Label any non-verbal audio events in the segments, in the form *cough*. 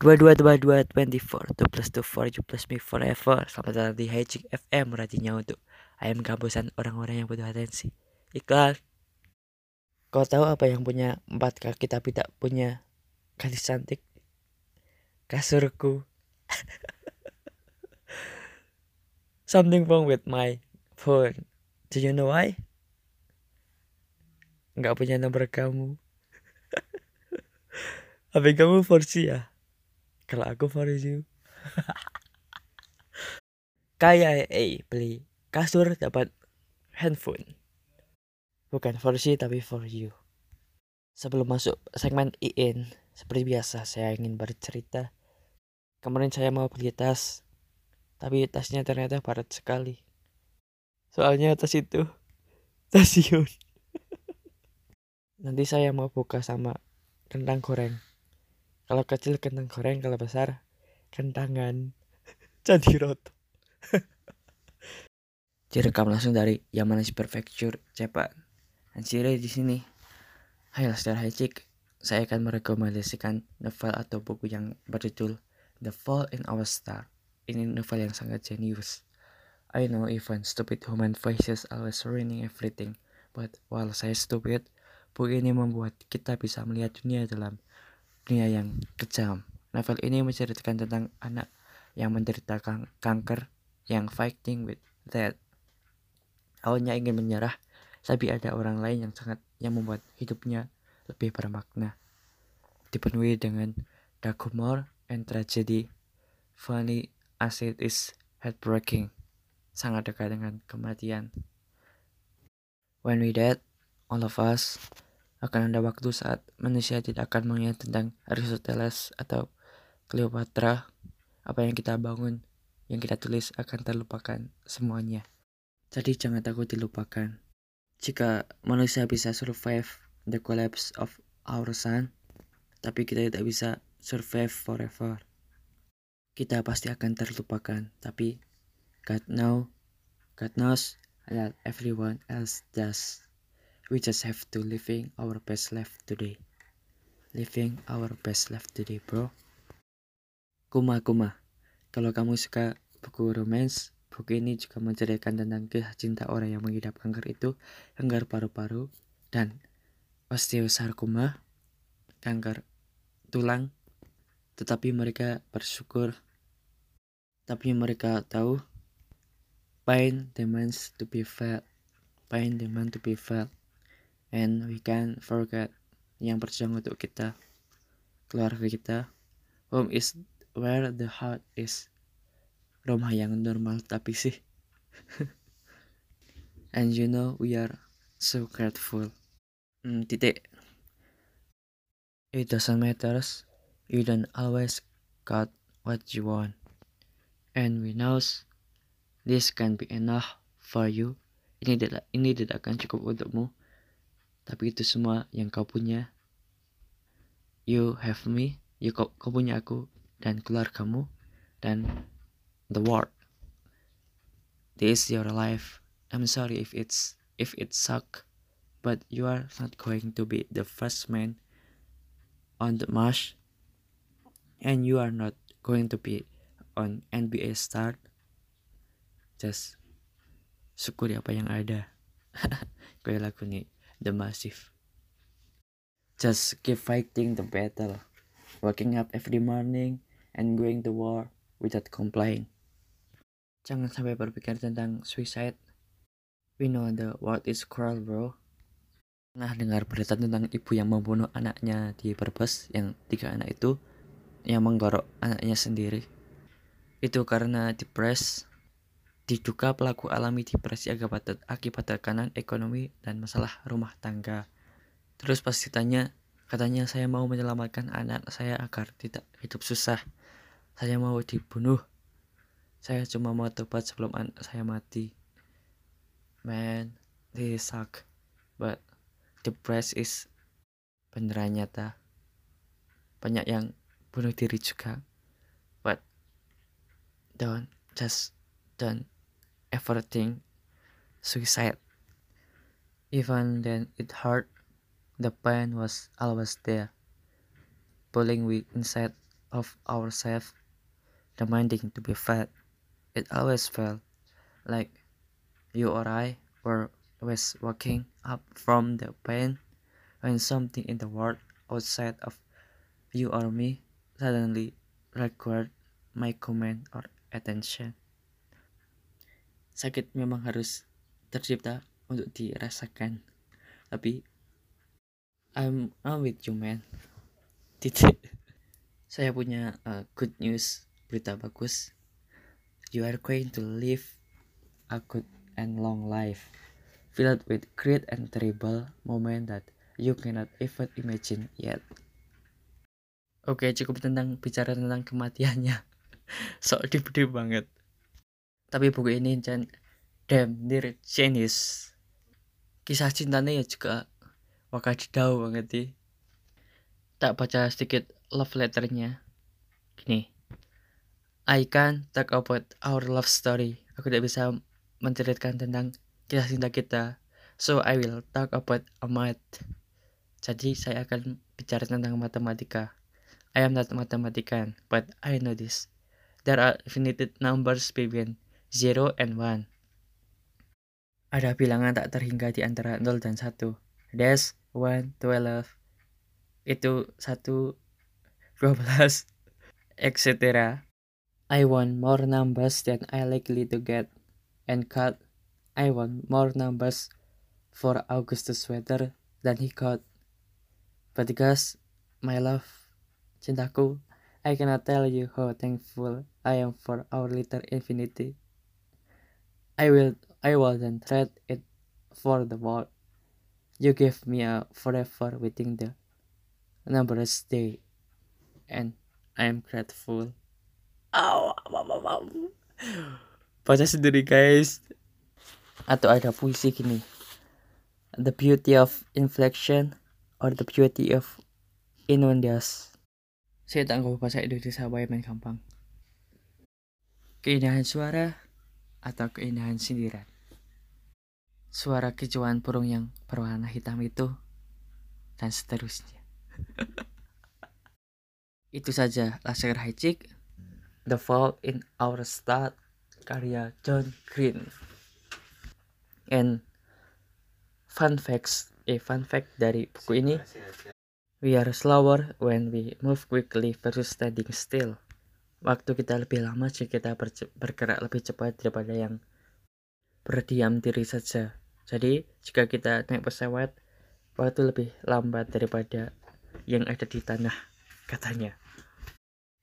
dua dua dua dua twenty four two plus two four you plus me forever selamat datang di Hijik FM radinya untuk ayam kampusan orang-orang yang butuh atensi iklan kau tahu apa yang punya empat kaki tapi tak punya kaki cantik kasurku something wrong with my phone do you know why nggak punya nomor kamu HP kamu 4G ya? Kalau aku for you *laughs* kayak eh beli kasur dapat handphone. Bukan for tapi for you. Sebelum masuk segmen IN seperti biasa saya ingin bercerita. Kemarin saya mau beli tas tapi tasnya ternyata barat sekali. Soalnya tas itu *laughs* stasiun. Nanti saya mau buka sama kentang goreng kalau kecil kentang goreng, kalau besar kentangan. *laughs* Jadi roto. *laughs* Direkam langsung dari Yamanashi Prefecture, Jepang. Hansire di sini. Hai Lester Hicik, saya akan merekomendasikan novel atau buku yang berjudul The Fall in Our Star. Ini novel yang sangat jenius. I know even stupid human faces always ruining everything. But while saya stupid, buku ini membuat kita bisa melihat dunia dalam dunia yang kejam. Novel ini menceritakan tentang anak yang menderita kang kanker yang fighting with that. Awalnya ingin menyerah, tapi ada orang lain yang sangat yang membuat hidupnya lebih bermakna. Dipenuhi dengan dark humor and tragedy, funny as it is heartbreaking. Sangat dekat dengan kematian. When we dead, all of us akan ada waktu saat manusia tidak akan mengingat tentang Aristoteles atau Cleopatra. Apa yang kita bangun, yang kita tulis akan terlupakan semuanya. Jadi jangan takut dilupakan. Jika manusia bisa survive the collapse of our sun, tapi kita tidak bisa survive forever. Kita pasti akan terlupakan, tapi God know, God knows that everyone else does. We just have to living our best life today. Living our best life today, bro. Kuma Kuma. Kalau kamu suka buku romance, buku ini juga menceritakan tentang kisah cinta orang yang mengidap kanker itu, kanker paru-paru, dan osteosarkoma, kanker tulang. Tetapi mereka bersyukur, tapi mereka tahu pain demands to be felt, pain demands to be felt and we can forget yang berjuang untuk kita keluarga kita. Home is where the heart is. Rumah yang normal tapi sih. *laughs* And you know we are so grateful. Hmm, titik. It doesn't matters you don't always got what you want. And we knows this can be enough for you. Ini tidak ini tidak akan cukup untukmu tapi itu semua yang kau punya. You have me. You kau, kau punya aku dan keluargamu dan the world. This is your life. I'm sorry if it's if it suck but you are not going to be the first man on the march and you are not going to be on NBA start just syukuri apa yang ada. Gue lagu nih the massive. Just keep fighting the battle, waking up every morning and going to war without complain. Jangan sampai berpikir tentang suicide. We know the world is cruel, bro. Nah, dengar berita tentang ibu yang membunuh anaknya di Brebes, yang tiga anak itu, yang menggorok anaknya sendiri. Itu karena depres Diduga pelaku alami depresi akibat, akibat tekanan ekonomi dan masalah rumah tangga. Terus pas ditanya, katanya saya mau menyelamatkan anak saya agar tidak hidup susah. Saya mau dibunuh. Saya cuma mau tobat sebelum anak saya mati. Man, this suck. But depressed is beneran nyata. Banyak yang bunuh diri juga. But don't just don't everything suicide. Even then it hurt, The pain was always there, pulling we inside of ourselves, demanding to be fed. It always felt like you or I were always waking up from the pain when something in the world outside of you or me suddenly required my comment or attention. Sakit memang harus tercipta untuk dirasakan. Tapi I'm I'm with you man. *laughs* Titik. Saya punya uh, good news, berita bagus. You are going to live a good and long life, filled with great and terrible moment that you cannot even imagine yet. Oke, cukup tentang bicara tentang kematiannya. *laughs* Sok deep-deep banget. Tapi buku ini damn near genius. Kisah cintanya ya juga wakadidau banget sih. Tak baca sedikit love letternya. Gini. I can talk about our love story. Aku tidak bisa menceritakan tentang kisah cinta kita. So I will talk about a math. Jadi saya akan bicara tentang matematika. I am not mathematician, but I know this. There are infinite numbers between 0 and 1. Ada bilangan tak terhingga di antara 0 dan 1. Dash, 1, 12, itu 1, 12, etc. I want more numbers than I likely to get. And cut, I want more numbers for Augustus Sweater than he got. But because my love Cintaku, I cannot tell you how thankful I am for our little infinity. I will I then trade it for the world. You gave me a forever within the numberless day, and I am grateful. Oh, Baca sendiri guys. Atau ada puisi gini. The beauty of inflection or the beauty of innuendos. Saya tak tahu bahasa Indonesia main gampang. Keindahan suara atau keindahan sindiran. Suara kicauan burung yang berwarna hitam itu dan seterusnya. *laughs* itu saja Laser Hijik The Fall in Our Star karya John Green. And fun facts, eh fun fact dari buku ini We are slower when we move quickly versus standing still. Waktu kita lebih lama jika kita bergerak lebih cepat daripada yang berdiam diri saja. Jadi, jika kita naik pesawat, waktu lebih lambat daripada yang ada di tanah, katanya.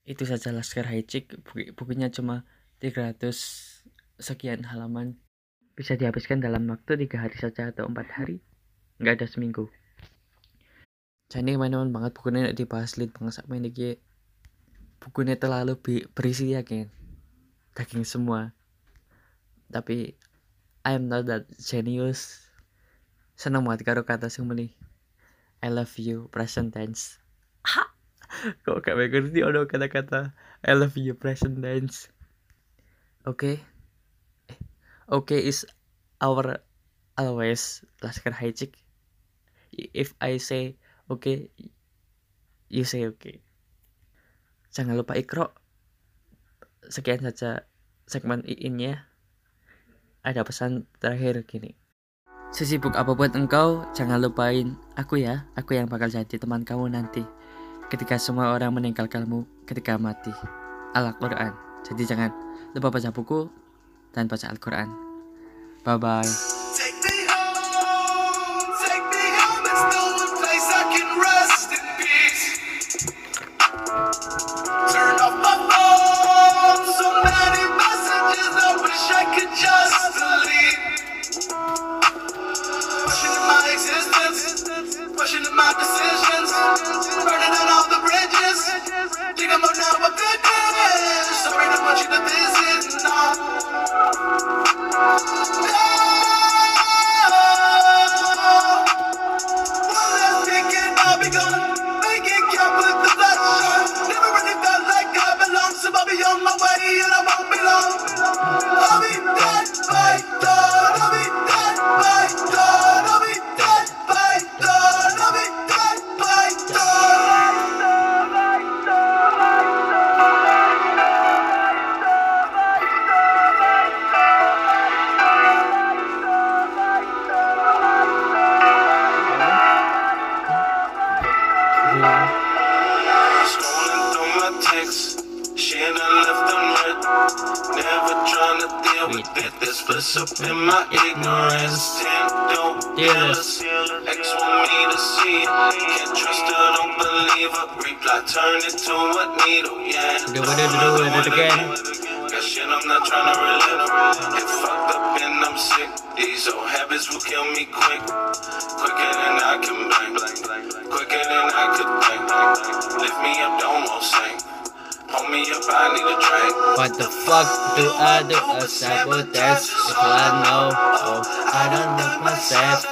Itu saja Laskar Hijik, bukunya cuma 300 sekian halaman. Bisa dihabiskan dalam waktu tiga hari saja atau empat hari. Nggak ada seminggu jadi teman-teman banget bukunya dibahas lead banget sama ini bukunya terlalu berisi ya kan daging semua. Tapi I am not that genius. Senang banget karo kata sing meni. I love you present tense. *laughs* Kok gak ngerti ada kata-kata I love you present tense? Oke. Okay. oke okay is our always laskar hijik if I say oke okay, you say oke. okay. Jangan lupa ikro sekian saja segmen iinnya ada pesan terakhir gini Sesibuk apa pun engkau, jangan lupain aku ya. Aku yang bakal jadi teman kamu nanti. Ketika semua orang meninggalkanmu ketika mati. Al-Quran. Jadi jangan lupa baca buku dan baca Al-Quran. Bye-bye. with wish I could just up in my ignorance. Ten dope dealers, ex want me to see it. Can't trust her, don't believe her. Reply, turn it to a needle, yeah. Do it, do it, do it again. Got shit I'm not trying to relive. Get fucked up and I'm sick. These old habits will kill me quick. Quicker than I can blink. Quicker than I could think. Lift me up, don't want sink. What the fuck do I do? A sabotage. If I know, oh, I don't know myself.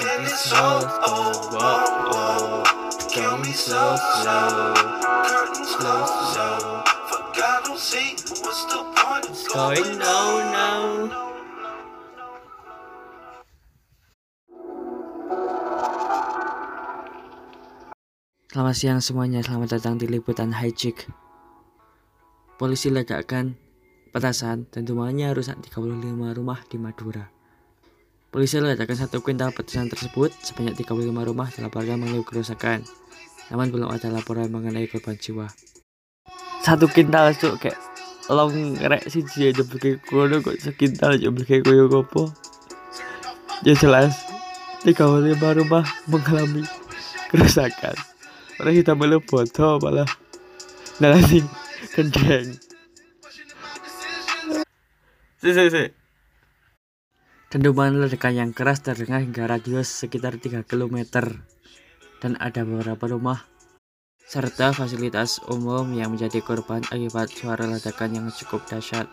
And this whole oh, oh, oh, going so slow, slow, slow. Forgot to see what's the point of going no, no. Selamat siang semuanya, selamat datang di liputan High Chick. Polisi ledakan petasan dan rumahnya rusak 35 rumah di Madura. Polisi ledakan satu kuintal petasan tersebut, sebanyak 35 rumah dilaporkan mengalami kerusakan. Namun belum ada laporan mengenai korban jiwa. Satu kintal cuk kayak long rek sih dia beli kono kok sekintal aja beli koyo gopo. Ya jelas 35 rumah mengalami kerusakan orang kita belum foto malah. Nanti. Kendeng si si si. Dentuman ledakan yang keras terdengar hingga radius sekitar 3 km dan ada beberapa rumah serta fasilitas umum yang menjadi korban akibat suara ledakan yang cukup dahsyat.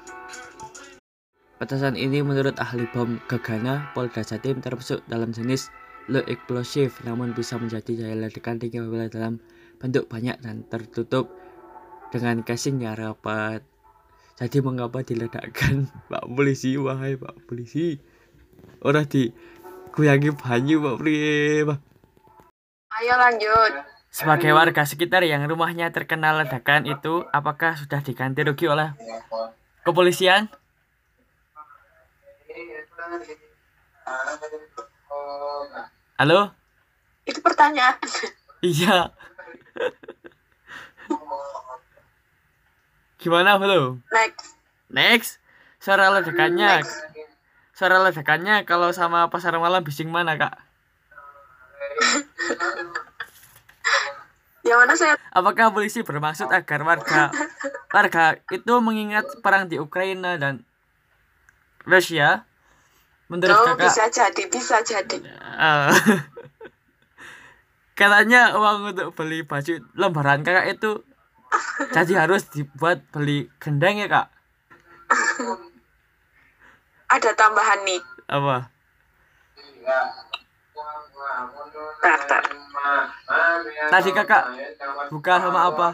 Petasan ini menurut ahli bom Gegana Polda Jatim termasuk dalam jenis low explosive namun bisa menjadi daya ledakan tinggi apabila dalam bentuk banyak dan tertutup dengan casing yang rapat. Jadi mengapa diledakkan *laughs* Pak Polisi? Wahai Pak Polisi. Orang di kuyangi banyu Pak Polisi. Ayo lanjut. Sebagai warga sekitar yang rumahnya terkena ledakan itu, apakah sudah diganti rugi oleh kepolisian? Halo? Itu pertanyaan. Iya. Gimana belum? Next. Next. Suara ledakannya. Suara ledakannya kalau sama pasar malam bising mana, Kak? Yang mana saya? Apakah polisi bermaksud agar warga warga itu mengingat perang di Ukraina dan Rusia Menurut oh, kakak bisa jadi, bisa jadi. Uh, *laughs* katanya uang untuk beli baju lembaran kakak itu *laughs* jadi harus dibuat beli gendeng ya kak? Ada tambahan nih. Apa? Tar, tar. Tadi kakak buka sama apa?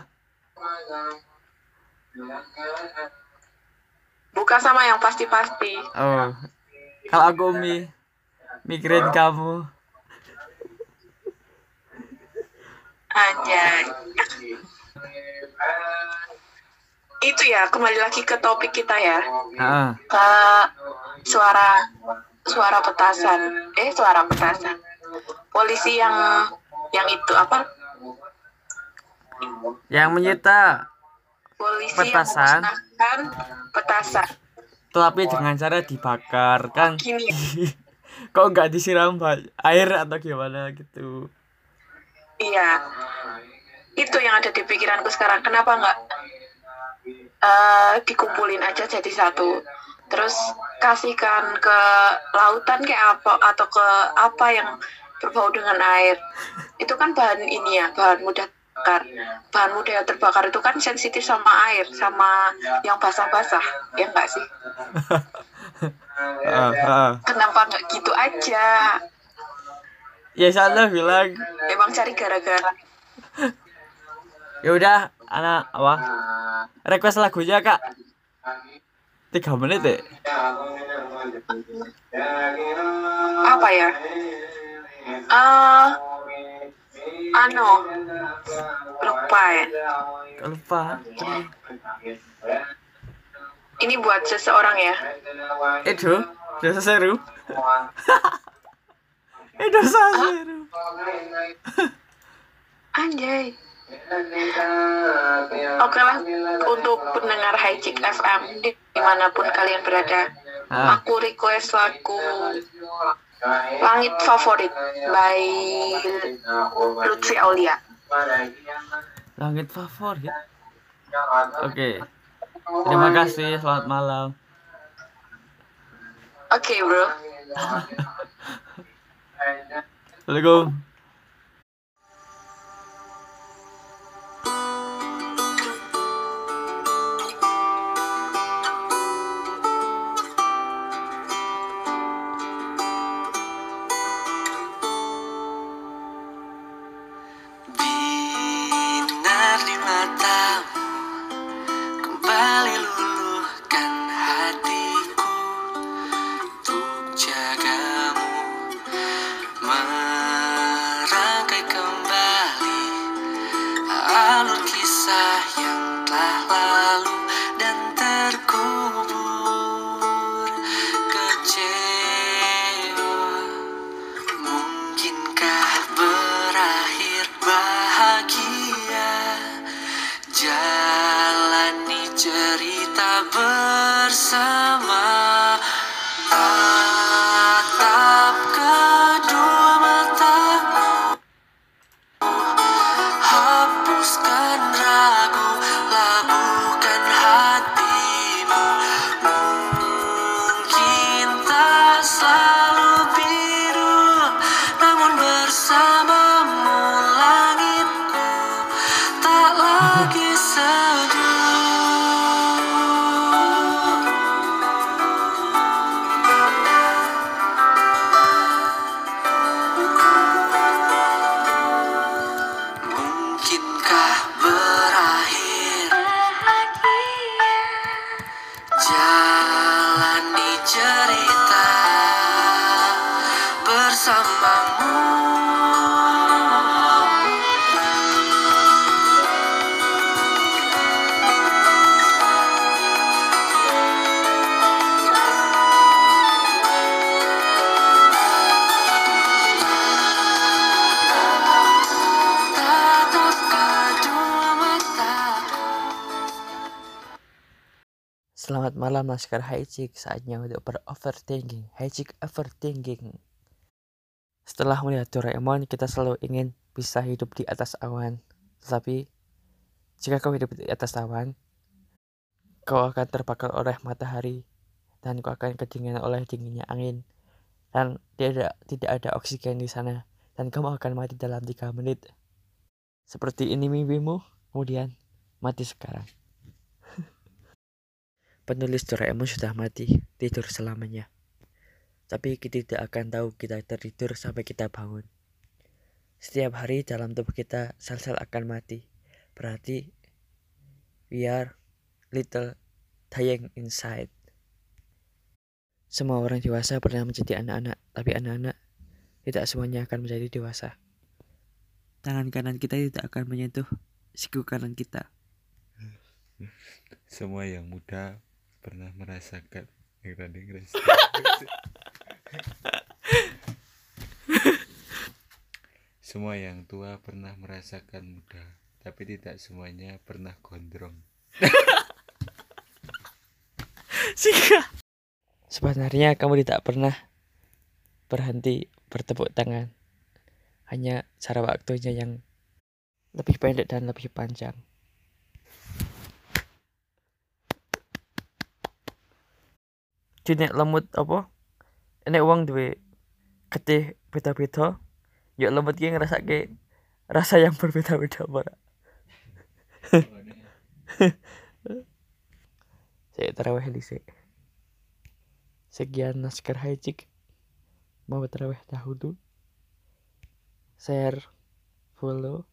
Buka sama yang pasti-pasti. Oh, kalau aku mi mikirin kamu. Anjay. Itu ya, kembali lagi ke topik kita ya. Ah, Ke suara suara petasan. Eh, suara petasan. Polisi yang yang itu apa? yang menyita Polisi Petasan. yang memusnahkan petasan. tapi dengan cara dibakar kan? Gini, *laughs* Kok nggak disiram air atau gimana gitu? iya. Itu yang ada di pikiranku sekarang. Kenapa nggak eh, dikumpulin aja jadi satu? Terus kasihkan ke lautan kayak apa atau ke apa yang berbau dengan air. Itu kan bahan ini ya, bahan mudah terbakar. Bahan mudah yang terbakar itu kan sensitif sama air, sama yang basah-basah. Ya enggak sih? Ah, ah. Kenapa nggak gitu aja? Ya salah bilang Emang cari gara-gara. ya udah anak apa request lagunya kak tiga menit deh Apa ya? Eh, ano, lupa ya. lupa Ini buat seseorang ya. itu dosa seru itu *laughs* dosa seru Anjay. Oke lah, untuk pendengar Hijik FM di di mana pun kalian berada, Ah, aku request lagu Langit Favorit by Lutfi Aulia. langit favorit. Oke. Terima kasih. Selamat malam. Oke bro. Assalamualaikum. Kisah Malam Laskar Hijik. Saatnya untuk beroverthinking. Hijik overthinking. Setelah melihat Doraemon, kita selalu ingin bisa hidup di atas awan. Tetapi, jika kau hidup di atas awan, kau akan terbakar oleh matahari dan kau akan kedinginan oleh dinginnya angin dan tidak tidak ada oksigen di sana dan kamu akan mati dalam tiga menit. Seperti ini mimpimu, kemudian mati sekarang. Penulis Doraemon sudah mati, tidur selamanya. Tapi kita tidak akan tahu kita tertidur sampai kita bangun. Setiap hari dalam tubuh kita sel-sel akan mati. Berarti we are little dying inside. Semua orang dewasa pernah menjadi anak-anak, tapi anak-anak tidak semuanya akan menjadi dewasa. Tangan kanan kita tidak akan menyentuh siku kanan kita. *laughs* semua yang muda pernah merasakan yang tadi ngeras- semua yang tua pernah merasakan muda tapi tidak semuanya pernah gondrong Sika. Sebenarnya kamu tidak pernah berhenti bertepuk tangan. Hanya cara waktunya yang lebih pendek dan lebih panjang. Jenek lemut apa? Enek uang duwe getih beda-beda. Yuk lemut ki ngrasake rasa yang berbeda-beda apa? Saya *laughs* terawih dhisik. Sekian naskah hijik. Mau terawih dahulu. Share, follow,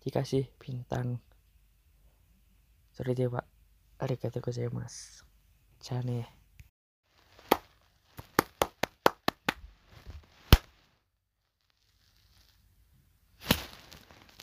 dikasih bintang. Sorry deh pak. Arigatou gozaimasu. Jane.